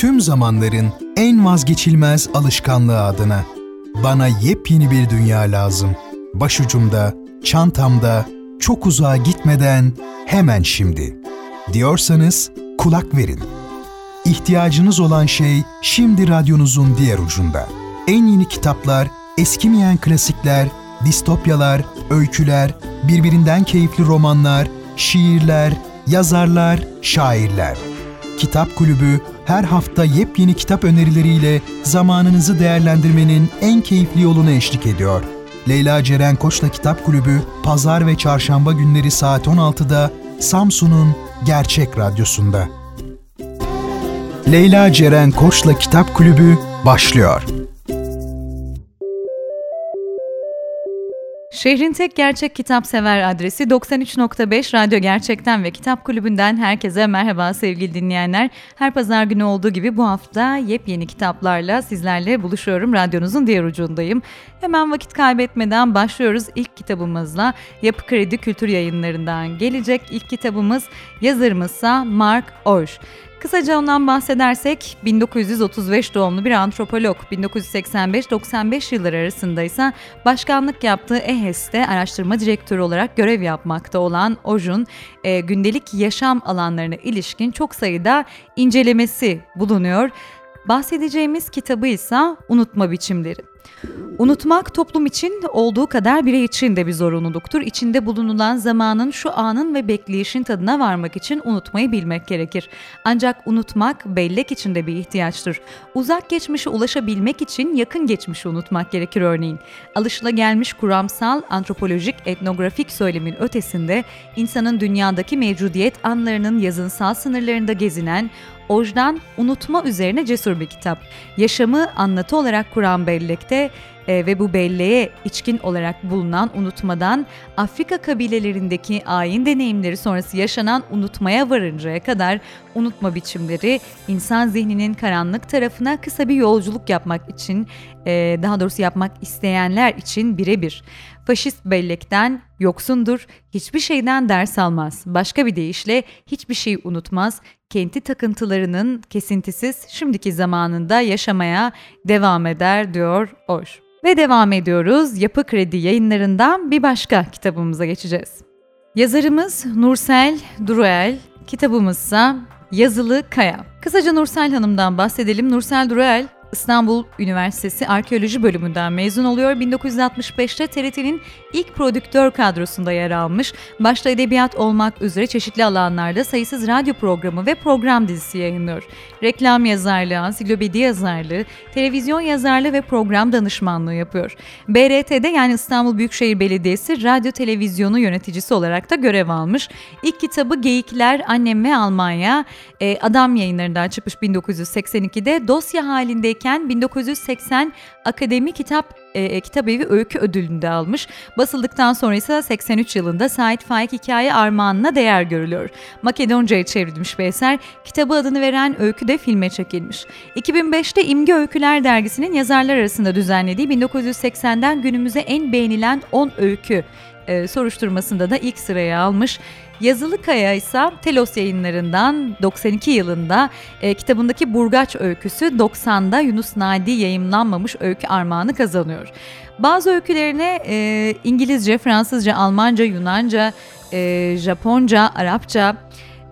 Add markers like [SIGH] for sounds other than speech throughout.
tüm zamanların en vazgeçilmez alışkanlığı adına. Bana yepyeni bir dünya lazım. Başucumda, çantamda, çok uzağa gitmeden hemen şimdi. Diyorsanız kulak verin. İhtiyacınız olan şey şimdi radyonuzun diğer ucunda. En yeni kitaplar, eskimeyen klasikler, distopyalar, öyküler, birbirinden keyifli romanlar, şiirler, yazarlar, şairler. Kitap Kulübü her hafta yepyeni kitap önerileriyle zamanınızı değerlendirmenin en keyifli yolunu eşlik ediyor. Leyla Ceren Koç'la Kitap Kulübü pazar ve çarşamba günleri saat 16'da Samsun'un Gerçek Radyosu'nda. Leyla Ceren Koç'la Kitap Kulübü başlıyor. Şehrin tek gerçek kitap sever adresi 93.5 Radyo Gerçekten ve Kitap Kulübü'nden herkese merhaba sevgili dinleyenler. Her pazar günü olduğu gibi bu hafta yepyeni kitaplarla sizlerle buluşuyorum. Radyonuzun diğer ucundayım. Hemen vakit kaybetmeden başlıyoruz ilk kitabımızla. Yapı Kredi Kültür Yayınları'ndan gelecek ilk kitabımız yazarımızsa Mark Orş. Kısaca ondan bahsedersek 1935 doğumlu bir antropolog 1985-95 yılları arasında ise başkanlık yaptığı EHES'te araştırma direktörü olarak görev yapmakta olan Ojun e, gündelik yaşam alanlarına ilişkin çok sayıda incelemesi bulunuyor. Bahsedeceğimiz kitabı ise Unutma Biçimleri. Unutmak toplum için olduğu kadar birey için de bir zorunluluktur. İçinde bulunulan zamanın, şu anın ve bekleyişin tadına varmak için unutmayı bilmek gerekir. Ancak unutmak bellek içinde bir ihtiyaçtır. Uzak geçmişe ulaşabilmek için yakın geçmişi unutmak gerekir örneğin. Alışılagelmiş kuramsal, antropolojik, etnografik söylemin ötesinde insanın dünyadaki mevcudiyet anlarının yazınsal sınırlarında gezinen, Ojdan unutma üzerine cesur bir kitap. Yaşamı anlatı olarak kuran bellekte e, ve bu belleğe içkin olarak bulunan unutmadan Afrika kabilelerindeki ayin deneyimleri sonrası yaşanan unutmaya varıncaya kadar unutma biçimleri insan zihninin karanlık tarafına kısa bir yolculuk yapmak için e, daha doğrusu yapmak isteyenler için birebir. Faşist bellekten yoksundur, hiçbir şeyden ders almaz. Başka bir deyişle hiçbir şey unutmaz, kenti takıntılarının kesintisiz şimdiki zamanında yaşamaya devam eder diyor Oş. Ve devam ediyoruz. Yapı Kredi yayınlarından bir başka kitabımıza geçeceğiz. Yazarımız Nursel Duruel, kitabımızsa Yazılı Kaya. Kısaca Nursel Hanım'dan bahsedelim. Nursel Duruel İstanbul Üniversitesi Arkeoloji Bölümünden mezun oluyor. 1965'te TRT'nin ilk prodüktör kadrosunda yer almış. Başta edebiyat olmak üzere çeşitli alanlarda sayısız radyo programı ve program dizisi yayınlıyor. Reklam yazarlığı, ansiklopedi yazarlığı, televizyon yazarlığı ve program danışmanlığı yapıyor. BRT'de yani İstanbul Büyükşehir Belediyesi radyo televizyonu yöneticisi olarak da görev almış. İlk kitabı Geyikler, Annem ve Almanya, e, Adam yayınlarından çıkmış 1982'de dosya halinde yaşındayken 1980 Akademi Kitap e, Kitabevi Öykü Ödülünü de almış. Basıldıktan sonra ise 83 yılında Said Faik Hikaye Armağanına değer görülüyor. Makedonca'ya çevrilmiş bir eser. Kitabı adını veren öykü de filme çekilmiş. 2005'te İmge Öyküler dergisinin yazarlar arasında düzenlediği 1980'den günümüze en beğenilen 10 öykü e, soruşturmasında da ilk sıraya almış. Yazılı Kaya ise Telos yayınlarından 92 yılında e, kitabındaki Burgaç öyküsü 90'da Yunus Nadi yayımlanmamış öykü armağanı kazanıyor. Bazı öykülerine e, İngilizce, Fransızca, Almanca, Yunanca, e, Japonca, Arapça,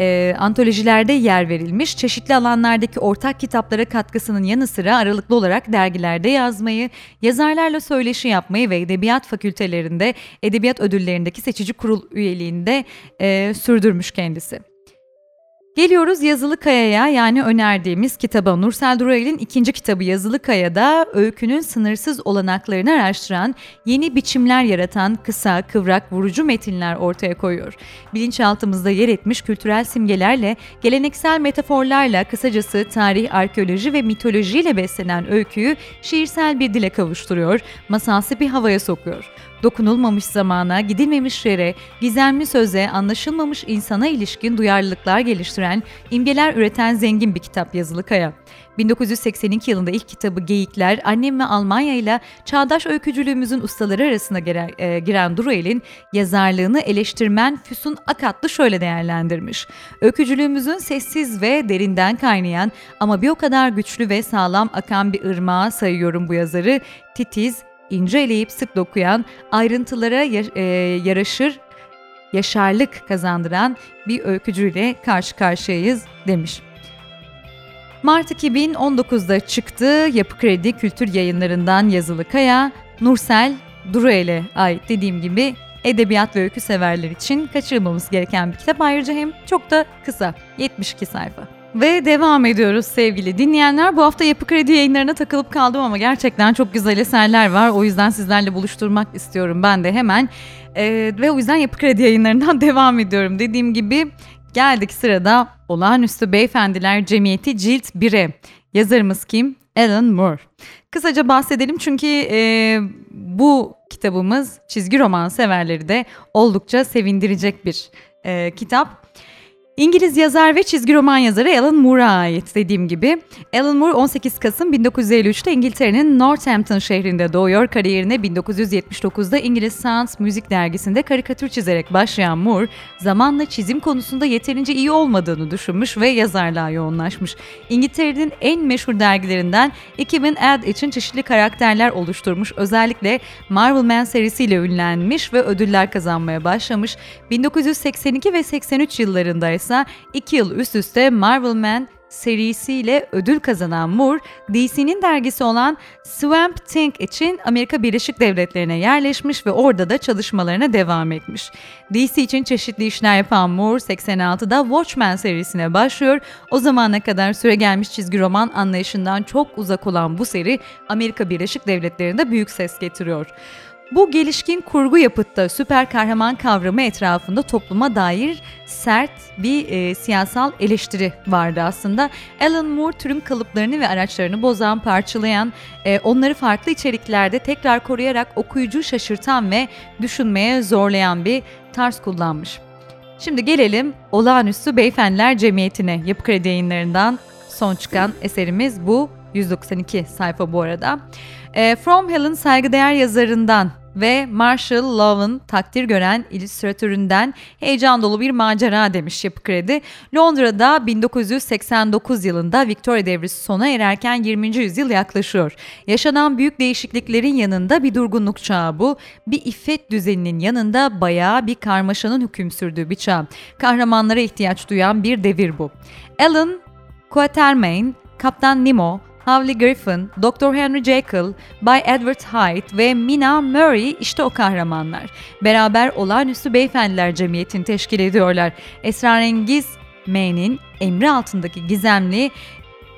e, antolojilerde yer verilmiş, çeşitli alanlardaki ortak kitaplara katkısının yanı sıra aralıklı olarak dergilerde yazmayı, yazarlarla söyleşi yapmayı ve edebiyat fakültelerinde edebiyat ödüllerindeki seçici kurul üyeliğinde e, sürdürmüş kendisi. Geliyoruz Yazılı Kaya'ya yani önerdiğimiz kitaba. Nursel Durayel'in ikinci kitabı Yazılı Kaya'da öykünün sınırsız olanaklarını araştıran, yeni biçimler yaratan kısa, kıvrak, vurucu metinler ortaya koyuyor. Bilinçaltımızda yer etmiş kültürel simgelerle, geleneksel metaforlarla, kısacası tarih, arkeoloji ve mitolojiyle beslenen öyküyü şiirsel bir dile kavuşturuyor, masalsı bir havaya sokuyor. Dokunulmamış zamana, gidilmemiş yere, gizemli söze, anlaşılmamış insana ilişkin duyarlılıklar geliştiren, imgeler üreten zengin bir kitap yazılı Kaya. 1982 yılında ilk kitabı Geyikler, annem ve Almanya ile çağdaş öykücülüğümüzün ustaları arasına giren, e, giren Duruel'in yazarlığını eleştirmen Füsun Akatlı şöyle değerlendirmiş. Öykücülüğümüzün sessiz ve derinden kaynayan ama bir o kadar güçlü ve sağlam akan bir ırmağa sayıyorum bu yazarı. Titiz, ince eleyip sık dokuyan, ayrıntılara e, yaraşır, yaşarlık kazandıran bir öykücüyle karşı karşıyayız demiş. Mart 2019'da çıktı Yapı Kredi Kültür Yayınlarından yazılı Kaya, Nursel Duruel'e ait dediğim gibi edebiyat ve öykü severler için kaçırmamız gereken bir kitap. Ayrıca hem çok da kısa, 72 sayfa. Ve devam ediyoruz sevgili dinleyenler. Bu hafta Yapı Kredi yayınlarına takılıp kaldım ama gerçekten çok güzel eserler var. O yüzden sizlerle buluşturmak istiyorum ben de hemen. Ee, ve o yüzden Yapı Kredi yayınlarından [LAUGHS] devam ediyorum. Dediğim gibi geldik sırada Olağanüstü Beyefendiler Cemiyeti Cilt 1'e. Yazarımız kim? Alan Moore. Kısaca bahsedelim çünkü e, bu kitabımız çizgi roman severleri de oldukça sevindirecek bir e, kitap. İngiliz yazar ve çizgi roman yazarı Alan Moore'a ait dediğim gibi. Alan Moore 18 Kasım 1953'te İngiltere'nin Northampton şehrinde doğuyor. Kariyerine 1979'da İngiliz Science Müzik dergisinde karikatür çizerek başlayan Moore, zamanla çizim konusunda yeterince iyi olmadığını düşünmüş ve yazarlığa yoğunlaşmış. İngiltere'nin en meşhur dergilerinden 2000 Ad için çeşitli karakterler oluşturmuş. Özellikle Marvel Man serisiyle ünlenmiş ve ödüller kazanmaya başlamış. 1982 ve 83 yıllarında ise ise 2 yıl üst üste Marvel Man serisiyle ödül kazanan Moore, DC'nin dergisi olan Swamp Thing için Amerika Birleşik Devletleri'ne yerleşmiş ve orada da çalışmalarına devam etmiş. DC için çeşitli işler yapan Moore, 86'da Watchmen serisine başlıyor. O zamana kadar süre gelmiş çizgi roman anlayışından çok uzak olan bu seri Amerika Birleşik Devletleri'nde büyük ses getiriyor. Bu gelişkin kurgu yapıtta süper kahraman kavramı etrafında topluma dair sert bir e, siyasal eleştiri vardı aslında. Alan Moore türün kalıplarını ve araçlarını bozan, parçalayan, e, onları farklı içeriklerde tekrar koruyarak okuyucu şaşırtan ve düşünmeye zorlayan bir tarz kullanmış. Şimdi gelelim Olağanüstü Beyefendiler Cemiyeti'ne. Yapı Kredi yayınlarından son çıkan eserimiz bu. 192 sayfa bu arada. E, From Hell'ın saygıdeğer yazarından ve Marshall Love'ın takdir gören illüstratöründen heyecan dolu bir macera demiş Yapı Kredi. Londra'da 1989 yılında Victoria devrisi sona ererken 20. yüzyıl yaklaşıyor. Yaşanan büyük değişikliklerin yanında bir durgunluk çağı bu. Bir iffet düzeninin yanında bayağı bir karmaşanın hüküm sürdüğü bir çağ. Kahramanlara ihtiyaç duyan bir devir bu. Alan Quatermain, Kaptan Nemo, Howley Griffin, Dr. Henry Jekyll, Bay Edward Hyde ve Mina Murray işte o kahramanlar. Beraber olağanüstü beyefendiler cemiyetini teşkil ediyorlar. Esrarengiz May'nin emri altındaki gizemli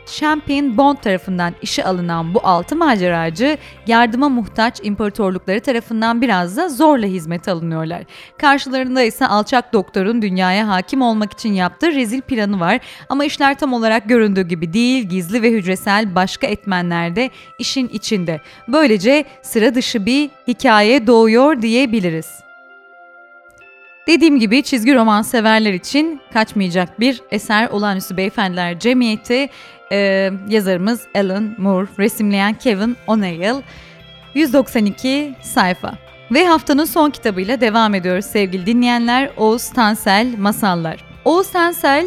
Champion Bond tarafından işe alınan bu altı maceracı yardıma muhtaç imparatorlukları tarafından biraz da zorla hizmet alınıyorlar. Karşılarında ise alçak doktorun dünyaya hakim olmak için yaptığı rezil planı var ama işler tam olarak göründüğü gibi değil, gizli ve hücresel başka etmenlerde işin içinde. Böylece sıra dışı bir hikaye doğuyor diyebiliriz. Dediğim gibi çizgi roman severler için kaçmayacak bir eser Olağanüstü Beyefendiler Cemiyeti e, yazarımız Alan Moore, resimleyen Kevin O'Neill. 192 sayfa. Ve haftanın son kitabıyla devam ediyoruz sevgili dinleyenler. Oğuz Tansel Masallar. Oğuz Tansel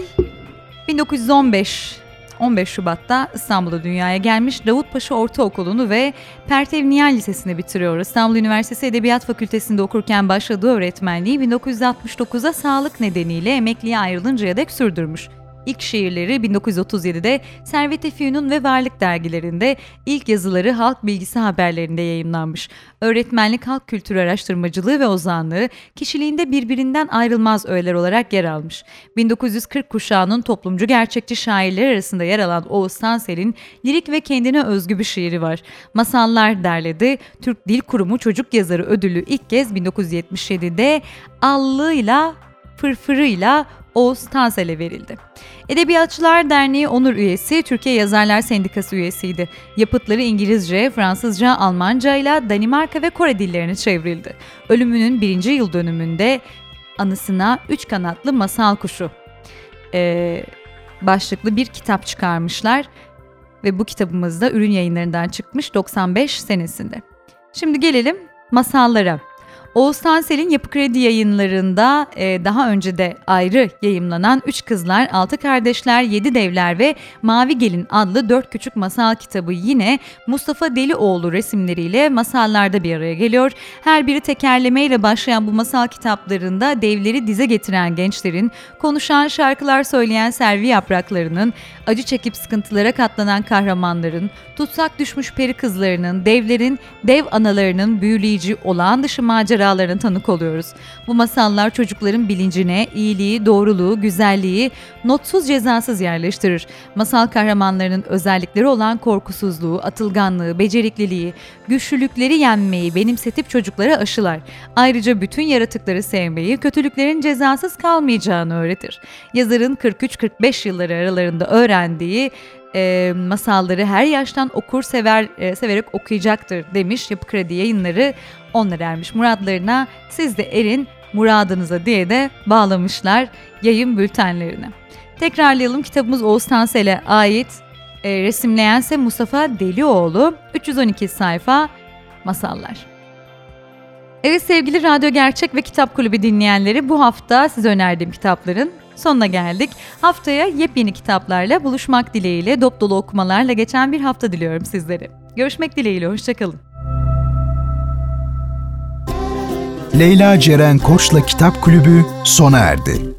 1915 15 Şubat'ta İstanbul'da dünyaya gelmiş Davutpaşa Ortaokulu'nu ve Pertev Nihal Lisesi'ni bitiriyor. İstanbul Üniversitesi Edebiyat Fakültesi'nde okurken başladığı öğretmenliği 1969'a sağlık nedeniyle emekliye ayrılıncaya dek sürdürmüş. İlk şiirleri 1937'de Servet Efyun'un ve Varlık dergilerinde, ilk yazıları Halk Bilgisi haberlerinde yayınlanmış. Öğretmenlik, halk kültürü araştırmacılığı ve ozanlığı kişiliğinde birbirinden ayrılmaz öğeler olarak yer almış. 1940 kuşağının toplumcu gerçekçi şairleri arasında yer alan Oğuz Tansel'in lirik ve kendine özgü bir şiiri var. Masallar derledi. Türk Dil Kurumu Çocuk Yazarı ödülü ilk kez 1977'de allığıyla, fırfırıyla Oğuz Tansel'e verildi. Edebiyatçılar Derneği onur üyesi, Türkiye Yazarlar Sendikası üyesiydi. Yapıtları İngilizce, Fransızca, Almanca ile Danimarka ve Kore dillerine çevrildi. Ölümünün birinci yıl dönümünde anısına Üç Kanatlı Masal Kuşu e, başlıklı bir kitap çıkarmışlar ve bu kitabımız da ürün yayınlarından çıkmış 95 senesinde. Şimdi gelelim masallara. Oğuz Tansel'in Yapı Kredi yayınlarında e, daha önce de ayrı yayımlanan Üç Kızlar, Altı Kardeşler, Yedi Devler ve Mavi Gelin adlı dört küçük masal kitabı yine Mustafa Delioğlu resimleriyle masallarda bir araya geliyor. Her biri tekerlemeyle başlayan bu masal kitaplarında devleri dize getiren gençlerin, konuşan şarkılar söyleyen servi yapraklarının, acı çekip sıkıntılara katlanan kahramanların, tutsak düşmüş peri kızlarının, devlerin, dev analarının büyüleyici olağan dışı maceralarına tanık oluyoruz. Bu masallar çocukların bilincine iyiliği, doğruluğu, güzelliği notsuz cezasız yerleştirir. Masal kahramanlarının özellikleri olan korkusuzluğu, atılganlığı, becerikliliği, güçlülükleri yenmeyi benimsetip çocuklara aşılar. Ayrıca bütün yaratıkları sevmeyi, kötülüklerin cezasız kalmayacağını öğretir. Yazarın 43-45 yılları aralarında öğrendiği e, masalları her yaştan okur sever e, severek okuyacaktır demiş Yapı Kredi yayınları onlar ermiş muradlarına siz de erin muradınıza diye de bağlamışlar yayın bültenlerine. Tekrarlayalım kitabımız Oğuz Tansel'e ait e, resimleyense Mustafa Delioğlu 312 sayfa masallar. Evet sevgili Radyo Gerçek ve Kitap Kulübü dinleyenleri bu hafta size önerdiğim kitapların sonuna geldik. Haftaya yepyeni kitaplarla buluşmak dileğiyle dop dolu okumalarla geçen bir hafta diliyorum sizlere. Görüşmek dileğiyle, hoşçakalın. Leyla Ceren Koç'la Kitap Kulübü sona erdi.